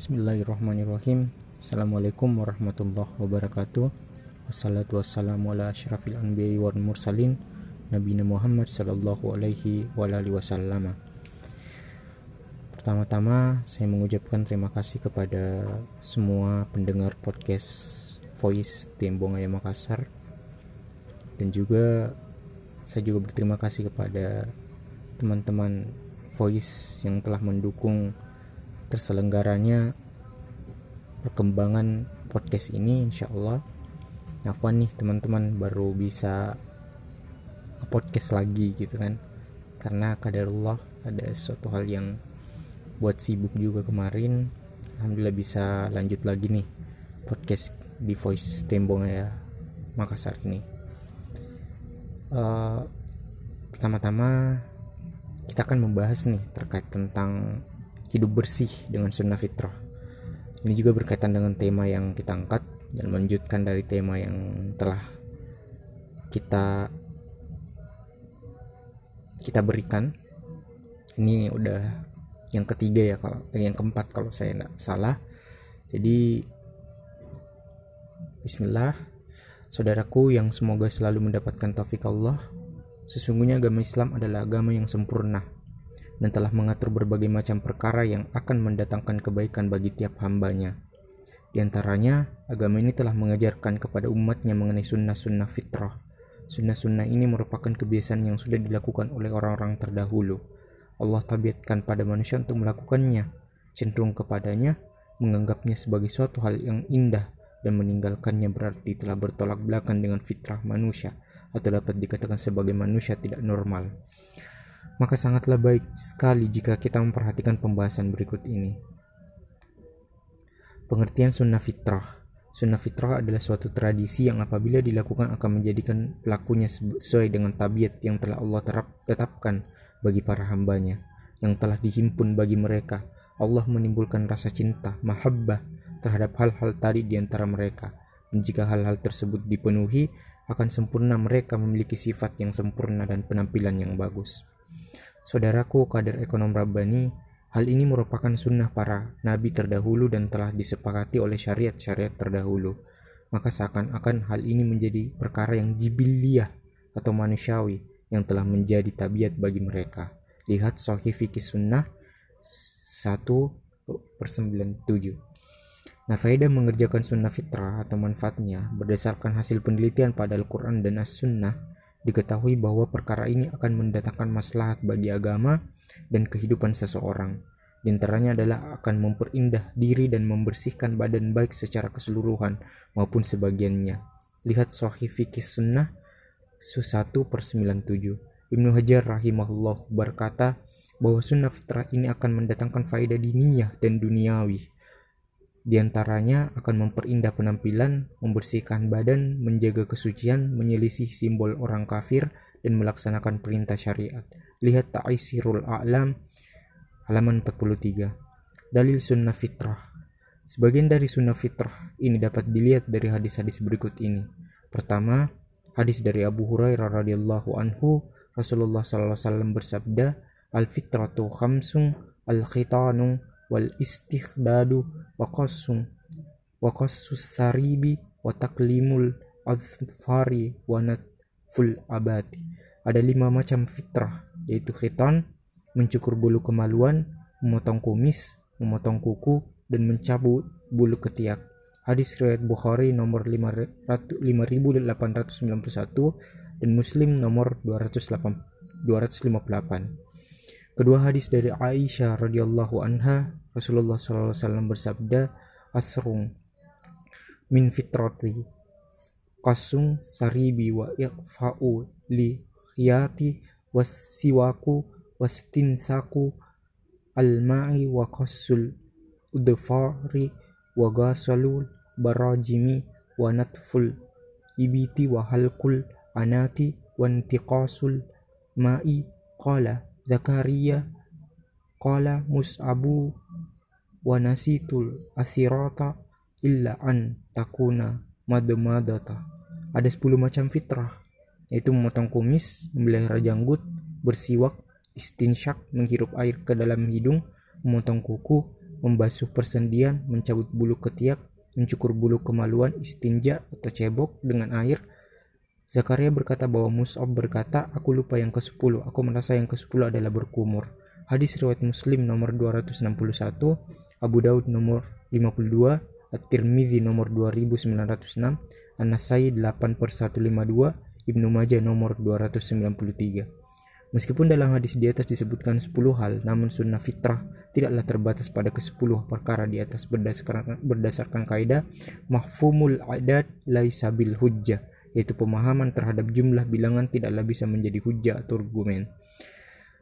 Bismillahirrahmanirrahim. Assalamualaikum warahmatullahi wabarakatuh. Wassalatu wassalamu ala ashrafil anbiya wal mursalin Nabi Muhammad sallallahu alaihi wa alihi wasallam. Pertama-tama saya mengucapkan terima kasih kepada semua pendengar podcast Voice Tembong Ayam Makassar. Dan juga saya juga berterima kasih kepada teman-teman Voice yang telah mendukung terselenggaranya perkembangan podcast ini insya Allah Afwan nih teman-teman baru bisa podcast lagi gitu kan. Karena kadarullah ada suatu hal yang buat sibuk juga kemarin. Alhamdulillah bisa lanjut lagi nih podcast di voice tembong ya Makassar ini. Uh, pertama-tama kita akan membahas nih terkait tentang hidup bersih dengan sunnah fitrah. Ini juga berkaitan dengan tema yang kita angkat dan melanjutkan dari tema yang telah kita kita berikan. Ini udah yang ketiga ya kalau eh, yang keempat kalau saya tidak salah. Jadi Bismillah, saudaraku yang semoga selalu mendapatkan taufik Allah. Sesungguhnya agama Islam adalah agama yang sempurna dan telah mengatur berbagai macam perkara yang akan mendatangkan kebaikan bagi tiap hambanya. Di antaranya, agama ini telah mengajarkan kepada umatnya mengenai sunnah-sunnah fitrah. Sunnah-sunnah ini merupakan kebiasaan yang sudah dilakukan oleh orang-orang terdahulu. Allah tabiatkan pada manusia untuk melakukannya, cenderung kepadanya, menganggapnya sebagai suatu hal yang indah, dan meninggalkannya berarti telah bertolak belakang dengan fitrah manusia, atau dapat dikatakan sebagai manusia tidak normal maka sangatlah baik sekali jika kita memperhatikan pembahasan berikut ini. Pengertian sunnah fitrah Sunnah fitrah adalah suatu tradisi yang apabila dilakukan akan menjadikan pelakunya sesuai dengan tabiat yang telah Allah terap, tetapkan bagi para hambanya, yang telah dihimpun bagi mereka. Allah menimbulkan rasa cinta, mahabbah terhadap hal-hal tadi di antara mereka. Dan jika hal-hal tersebut dipenuhi, akan sempurna mereka memiliki sifat yang sempurna dan penampilan yang bagus. Saudaraku kader ekonom Rabbani, hal ini merupakan sunnah para nabi terdahulu dan telah disepakati oleh syariat-syariat terdahulu. Maka seakan-akan hal ini menjadi perkara yang jibiliyah atau manusiawi yang telah menjadi tabiat bagi mereka. Lihat Sahih Fikih Sunnah 1 per 97. Nah, faedah mengerjakan sunnah fitrah atau manfaatnya berdasarkan hasil penelitian pada Al-Quran dan As-Sunnah diketahui bahwa perkara ini akan mendatangkan maslahat bagi agama dan kehidupan seseorang. Di antaranya adalah akan memperindah diri dan membersihkan badan baik secara keseluruhan maupun sebagiannya. Lihat Sahih Fikih Sunnah 1 per 97. Ibnu Hajar rahimahullah berkata bahwa sunnah fitrah ini akan mendatangkan faedah diniyah dan duniawi di antaranya akan memperindah penampilan, membersihkan badan, menjaga kesucian, menyelisih simbol orang kafir, dan melaksanakan perintah syariat. Lihat Ta'isirul A'lam halaman 43. Dalil sunnah fitrah Sebagian dari sunnah fitrah ini dapat dilihat dari hadis-hadis berikut ini. Pertama, hadis dari Abu Hurairah radhiyallahu anhu, Rasulullah sallallahu alaihi wasallam bersabda, "Al-fitratu khamsun, al-khitanu wal istikhdadu wa qassum wa qassus saribi wa taklimul azfari wa natful abati ada lima macam fitrah yaitu khitan mencukur bulu kemaluan memotong kumis memotong kuku dan mencabut bulu ketiak. Hadis riwayat Bukhari nomor 5891 dan Muslim nomor 258 Kedua hadis dari Aisyah radhiyallahu anha, Rasulullah SAW bersabda, "Asrung min fitrati kasung saribi wa iqfa'u li khiyati wasiwaku wastinsaku al-ma'i wa qasul udfari wa gasalul barajimi wa natful ibiti wa halkul anati wa intiqasul ma'i qala Zakaria qala Mus'abu wa nasitul asirata illa an takuna madmadata. Ada 10 macam fitrah, yaitu memotong kumis, memelihara janggut, bersiwak, istinsyak, menghirup air ke dalam hidung, memotong kuku, membasuh persendian, mencabut bulu ketiak, mencukur bulu kemaluan, istinja atau cebok dengan air. Zakaria berkata bahwa Mus'ab berkata, aku lupa yang ke-10, aku merasa yang ke-10 adalah berkumur. Hadis riwayat Muslim nomor 261, Abu Daud nomor 52, At-Tirmidzi nomor 2906, An-Nasai 8 per 152, Ibnu Majah nomor 293. Meskipun dalam hadis di atas disebutkan 10 hal, namun sunnah fitrah tidaklah terbatas pada ke-10 perkara di atas berdasarkan, berdasarkan kaidah mahfumul adat laisabil hujjah, yaitu pemahaman terhadap jumlah bilangan tidaklah bisa menjadi hujjah atau argumen.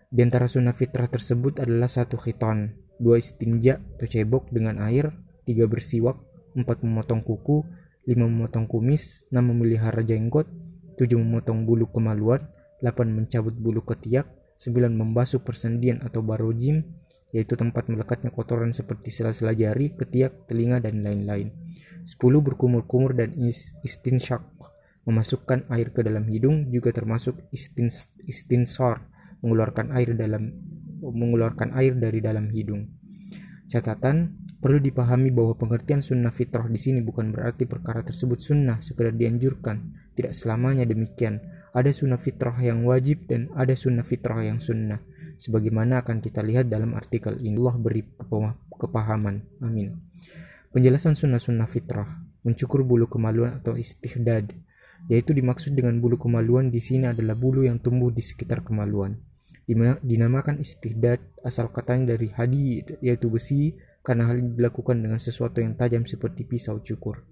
Di antara sunnah fitrah tersebut adalah satu khitan, dua istinja atau cebok dengan air, tiga bersiwak, empat memotong kuku, lima memotong kumis, enam memelihara jenggot, tujuh memotong bulu kemaluan, 8 mencabut bulu ketiak, 9 membasuh persendian atau barojim, yaitu tempat melekatnya kotoran seperti sela-sela jari, ketiak, telinga, dan lain-lain. 10 berkumur-kumur dan istinsyak, memasukkan air ke dalam hidung juga termasuk istins, istinsar, mengeluarkan air dalam mengeluarkan air dari dalam hidung. Catatan, perlu dipahami bahwa pengertian sunnah fitrah di sini bukan berarti perkara tersebut sunnah sekedar dianjurkan, tidak selamanya demikian ada sunnah fitrah yang wajib dan ada sunnah fitrah yang sunnah. Sebagaimana akan kita lihat dalam artikel ini. Allah beri kepahaman. Amin. Penjelasan sunnah-sunnah fitrah. Mencukur bulu kemaluan atau istihdad. Yaitu dimaksud dengan bulu kemaluan di sini adalah bulu yang tumbuh di sekitar kemaluan. Dinamakan istihdad asal katanya dari hadid yaitu besi karena hal ini dilakukan dengan sesuatu yang tajam seperti pisau cukur.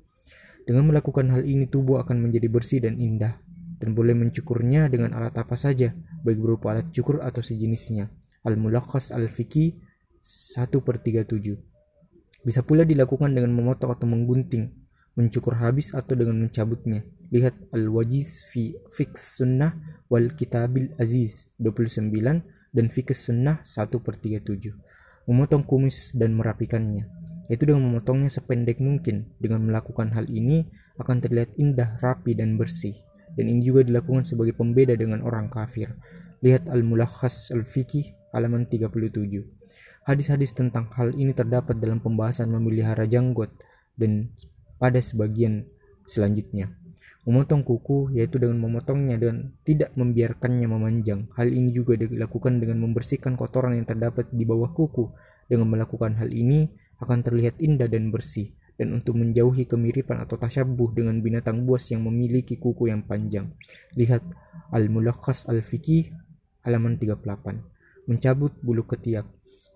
Dengan melakukan hal ini tubuh akan menjadi bersih dan indah dan boleh mencukurnya dengan alat apa saja, baik berupa alat cukur atau sejenisnya. Al-Mulakhas Al-Fiqi 1 per 37 Bisa pula dilakukan dengan memotong atau menggunting, mencukur habis atau dengan mencabutnya. Lihat Al-Wajiz fi Fix Sunnah wal Kitabil Aziz 29 dan Fiqh Sunnah 1 per 37. Memotong kumis dan merapikannya, yaitu dengan memotongnya sependek mungkin. Dengan melakukan hal ini akan terlihat indah, rapi, dan bersih dan ini juga dilakukan sebagai pembeda dengan orang kafir. Lihat Al-Mulakhas Al-Fiqih halaman 37. Hadis-hadis tentang hal ini terdapat dalam pembahasan memelihara janggot dan pada sebagian selanjutnya. Memotong kuku yaitu dengan memotongnya dan tidak membiarkannya memanjang. Hal ini juga dilakukan dengan membersihkan kotoran yang terdapat di bawah kuku. Dengan melakukan hal ini akan terlihat indah dan bersih dan untuk menjauhi kemiripan atau tasyabuh dengan binatang buas yang memiliki kuku yang panjang. Lihat Al-Mulakhas Al-Fiqih halaman 38. Mencabut bulu ketiak.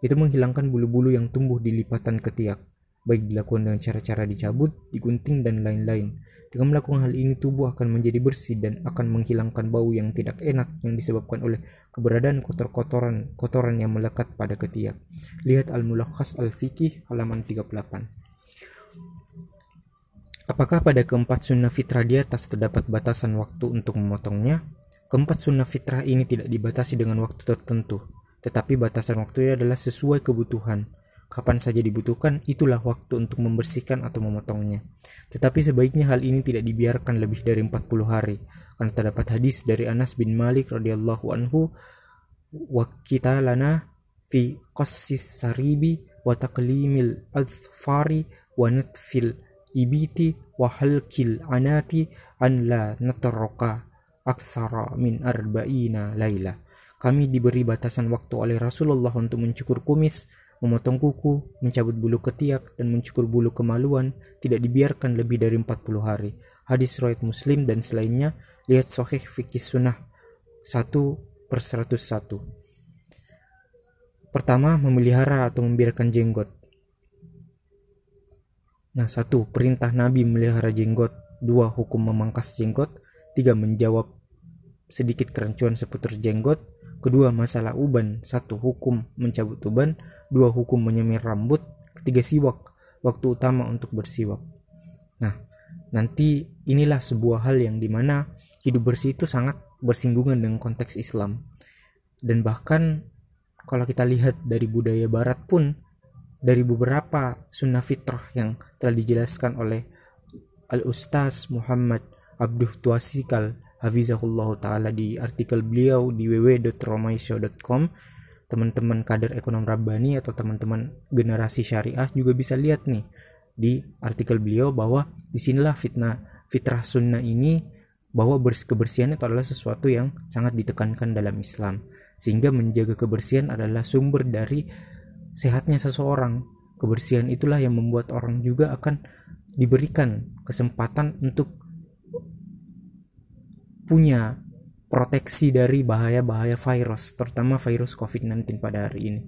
Itu menghilangkan bulu-bulu yang tumbuh di lipatan ketiak, baik dilakukan dengan cara-cara dicabut, digunting, dan lain-lain. Dengan melakukan hal ini, tubuh akan menjadi bersih dan akan menghilangkan bau yang tidak enak yang disebabkan oleh keberadaan kotor-kotoran kotoran yang melekat pada ketiak. Lihat Al-Mulakhas Al-Fiqih halaman 38. Apakah pada keempat sunnah fitrah di atas terdapat batasan waktu untuk memotongnya? Keempat sunnah fitrah ini tidak dibatasi dengan waktu tertentu, tetapi batasan waktunya adalah sesuai kebutuhan. Kapan saja dibutuhkan, itulah waktu untuk membersihkan atau memotongnya. Tetapi sebaiknya hal ini tidak dibiarkan lebih dari 40 hari, karena terdapat hadis dari Anas bin Malik radhiyallahu anhu wa kita lana fi qassis saribi wa taqlimil azfari wa natfil ibiti wa halkil anati an la natarroka aksara min arba'ina laila. Kami diberi batasan waktu oleh Rasulullah untuk mencukur kumis, memotong kuku, mencabut bulu ketiak, dan mencukur bulu kemaluan tidak dibiarkan lebih dari 40 hari. Hadis riwayat Muslim dan selainnya, lihat Sahih Fikih Sunnah 1 per 101. Pertama, memelihara atau membiarkan jenggot. Nah, satu, perintah Nabi melihara jenggot. Dua, hukum memangkas jenggot. Tiga, menjawab sedikit kerancuan seputar jenggot. Kedua, masalah uban. Satu, hukum mencabut uban. Dua, hukum menyemir rambut. Ketiga, siwak. Waktu utama untuk bersiwak. Nah, nanti inilah sebuah hal yang di mana hidup bersih itu sangat bersinggungan dengan konteks Islam. Dan bahkan kalau kita lihat dari budaya barat pun dari beberapa sunnah fitrah yang telah dijelaskan oleh Al-Ustaz Muhammad Abduh Tuasikal Hafizahullah Ta'ala di artikel beliau di www.romaisyo.com teman-teman kader ekonom Rabbani atau teman-teman generasi syariah juga bisa lihat nih di artikel beliau bahwa di sinilah fitnah fitrah sunnah ini bahwa kebersihan itu adalah sesuatu yang sangat ditekankan dalam Islam. Sehingga menjaga kebersihan adalah sumber dari sehatnya seseorang. Kebersihan itulah yang membuat orang juga akan diberikan kesempatan untuk punya proteksi dari bahaya-bahaya virus, terutama virus COVID-19 pada hari ini.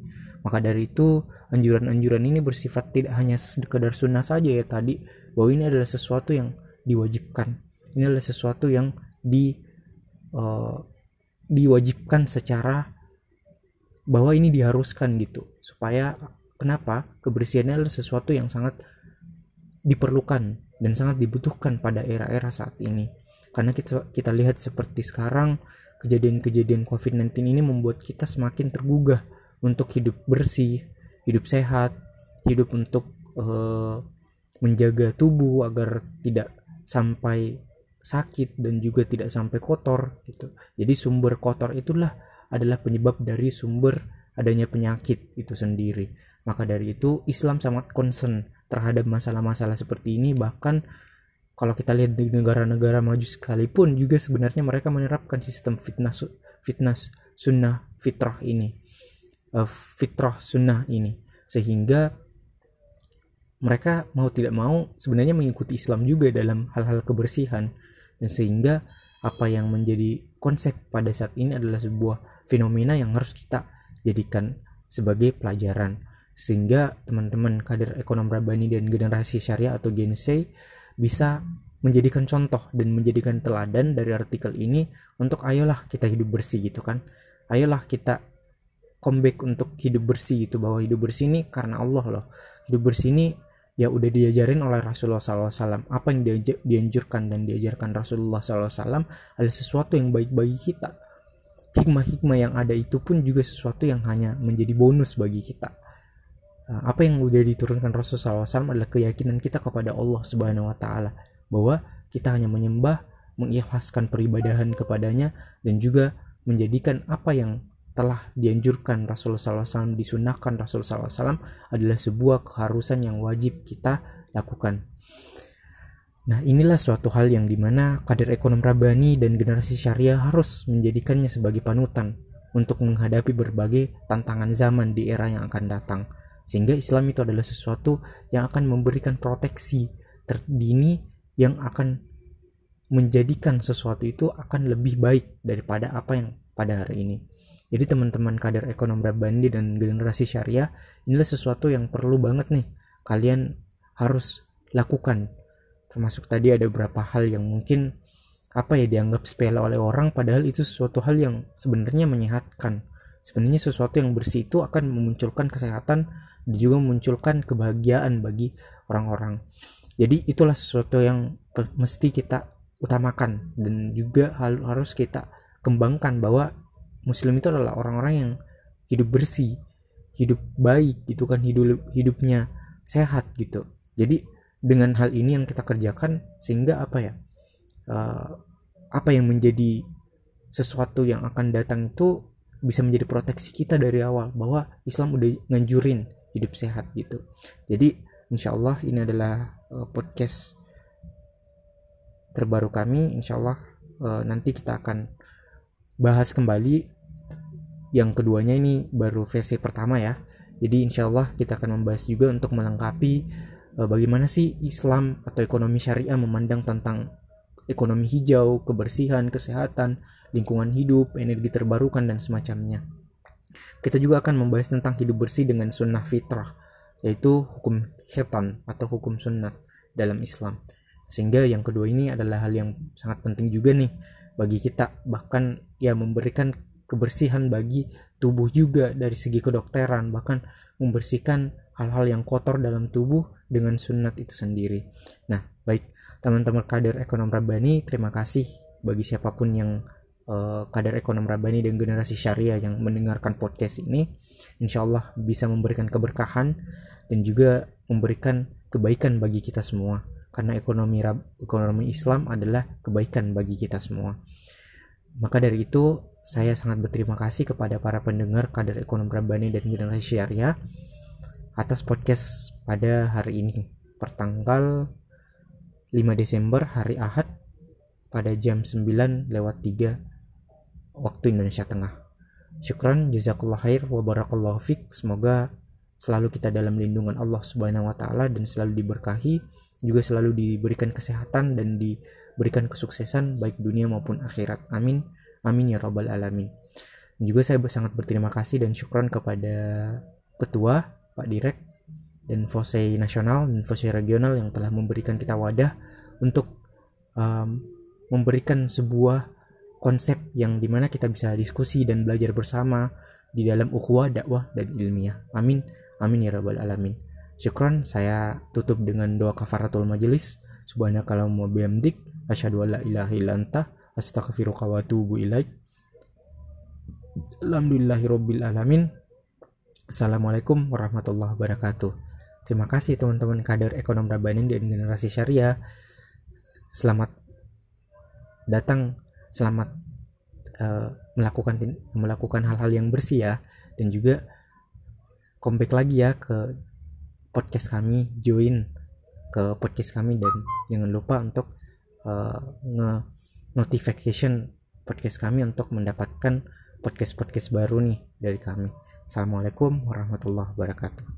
Maka dari itu, anjuran-anjuran ini bersifat tidak hanya sekedar sunnah saja ya tadi, bahwa ini adalah sesuatu yang diwajibkan. Ini adalah sesuatu yang di uh, diwajibkan secara bahwa ini diharuskan gitu. Supaya kenapa? Kebersihannya adalah sesuatu yang sangat diperlukan dan sangat dibutuhkan pada era-era saat ini karena kita kita lihat seperti sekarang kejadian-kejadian COVID-19 ini membuat kita semakin tergugah untuk hidup bersih, hidup sehat, hidup untuk uh, menjaga tubuh agar tidak sampai sakit dan juga tidak sampai kotor gitu. Jadi sumber kotor itulah adalah penyebab dari sumber adanya penyakit itu sendiri. Maka dari itu Islam sangat concern terhadap masalah-masalah seperti ini bahkan kalau kita lihat di negara-negara maju sekalipun juga sebenarnya mereka menerapkan sistem fitnah fitnah sunnah fitrah ini. Uh, fitrah sunnah ini. Sehingga mereka mau tidak mau sebenarnya mengikuti Islam juga dalam hal-hal kebersihan. Dan sehingga apa yang menjadi konsep pada saat ini adalah sebuah fenomena yang harus kita jadikan sebagai pelajaran. Sehingga teman-teman kader ekonom rabani dan generasi syariah atau Gen bisa menjadikan contoh dan menjadikan teladan dari artikel ini untuk ayolah kita hidup bersih gitu kan. Ayolah kita comeback untuk hidup bersih gitu bahwa hidup bersih ini karena Allah loh. Hidup bersih ini ya udah diajarin oleh Rasulullah SAW apa yang dia, dianjurkan dan diajarkan Rasulullah SAW adalah sesuatu yang baik bagi kita. Hikmah-hikmah yang ada itu pun juga sesuatu yang hanya menjadi bonus bagi kita apa yang udah diturunkan Rasulullah SAW adalah keyakinan kita kepada Allah Subhanahu Wa Taala bahwa kita hanya menyembah, mengikhlaskan peribadahan kepadanya dan juga menjadikan apa yang telah dianjurkan Rasulullah SAW disunahkan Rasulullah SAW adalah sebuah keharusan yang wajib kita lakukan. Nah inilah suatu hal yang di mana kader ekonom Rabani dan generasi syariah harus menjadikannya sebagai panutan untuk menghadapi berbagai tantangan zaman di era yang akan datang sehingga Islam itu adalah sesuatu yang akan memberikan proteksi terdini yang akan menjadikan sesuatu itu akan lebih baik daripada apa yang pada hari ini. Jadi teman-teman kader ekonom Rabbani dan generasi syariah inilah sesuatu yang perlu banget nih kalian harus lakukan. Termasuk tadi ada beberapa hal yang mungkin apa ya dianggap sepele oleh orang padahal itu sesuatu hal yang sebenarnya menyehatkan. Sebenarnya sesuatu yang bersih itu akan memunculkan kesehatan juga memunculkan kebahagiaan bagi orang-orang. Jadi itulah sesuatu yang mesti kita utamakan dan juga harus kita kembangkan bahwa muslim itu adalah orang-orang yang hidup bersih, hidup baik gitu kan, hidup hidupnya sehat gitu. Jadi dengan hal ini yang kita kerjakan sehingga apa ya? Uh, apa yang menjadi sesuatu yang akan datang itu bisa menjadi proteksi kita dari awal bahwa Islam udah nganjurin hidup sehat gitu. Jadi insya Allah ini adalah uh, podcast terbaru kami. Insya Allah uh, nanti kita akan bahas kembali. Yang keduanya ini baru versi pertama ya. Jadi insya Allah kita akan membahas juga untuk melengkapi uh, bagaimana sih Islam atau ekonomi syariah memandang tentang ekonomi hijau, kebersihan, kesehatan, lingkungan hidup, energi terbarukan, dan semacamnya. Kita juga akan membahas tentang hidup bersih dengan sunnah fitrah, yaitu hukum hitan atau hukum sunnah dalam Islam. Sehingga yang kedua ini adalah hal yang sangat penting juga nih bagi kita, bahkan ya memberikan kebersihan bagi tubuh juga dari segi kedokteran, bahkan membersihkan hal-hal yang kotor dalam tubuh dengan sunnat itu sendiri. Nah, baik teman-teman kader ekonom Rabbani, terima kasih bagi siapa pun yang uh, kader ekonom Rabani dan generasi syariah yang mendengarkan podcast ini insya Allah bisa memberikan keberkahan dan juga memberikan kebaikan bagi kita semua. Karena ekonomi ekonomi Islam adalah kebaikan bagi kita semua. Maka dari itu saya sangat berterima kasih kepada para pendengar kader ekonomi Rabbani dan generasi syariah atas podcast pada hari ini pertanggal 5 Desember hari Ahad pada jam 9 lewat 3 waktu Indonesia Tengah. Syukran jazakallah khair wa barakallahu fik. Semoga selalu kita dalam lindungan Allah Subhanahu wa taala dan selalu diberkahi, juga selalu diberikan kesehatan dan diberikan kesuksesan baik dunia maupun akhirat. Amin. Amin ya rabbal alamin. Juga saya sangat berterima kasih dan syukran kepada ketua Pak Direk dan Fosei Nasional dan Fosei Regional yang telah memberikan kita wadah untuk um, memberikan sebuah konsep yang di mana kita bisa diskusi dan belajar bersama di dalam ukhuwah, dakwah, dan ilmiah. Amin. Amin ya rabbal alamin. Syukran, saya tutup dengan doa kafaratul majelis. Subhanakallahumma bihamdik, asyhadu an la ilaha illa anta, astaghfiruka wa atubu ilaik. Alhamdulillahirabbil alamin. Assalamualaikum warahmatullahi wabarakatuh. Terima kasih teman-teman kader ekonom Rabbani dan generasi syariah. Selamat datang, selamat uh, melakukan melakukan hal-hal yang bersih ya dan juga comeback lagi ya ke podcast kami, join ke podcast kami dan jangan lupa untuk uh, nge notification podcast kami untuk mendapatkan podcast-podcast baru nih dari kami. Assalamualaikum warahmatullahi wabarakatuh.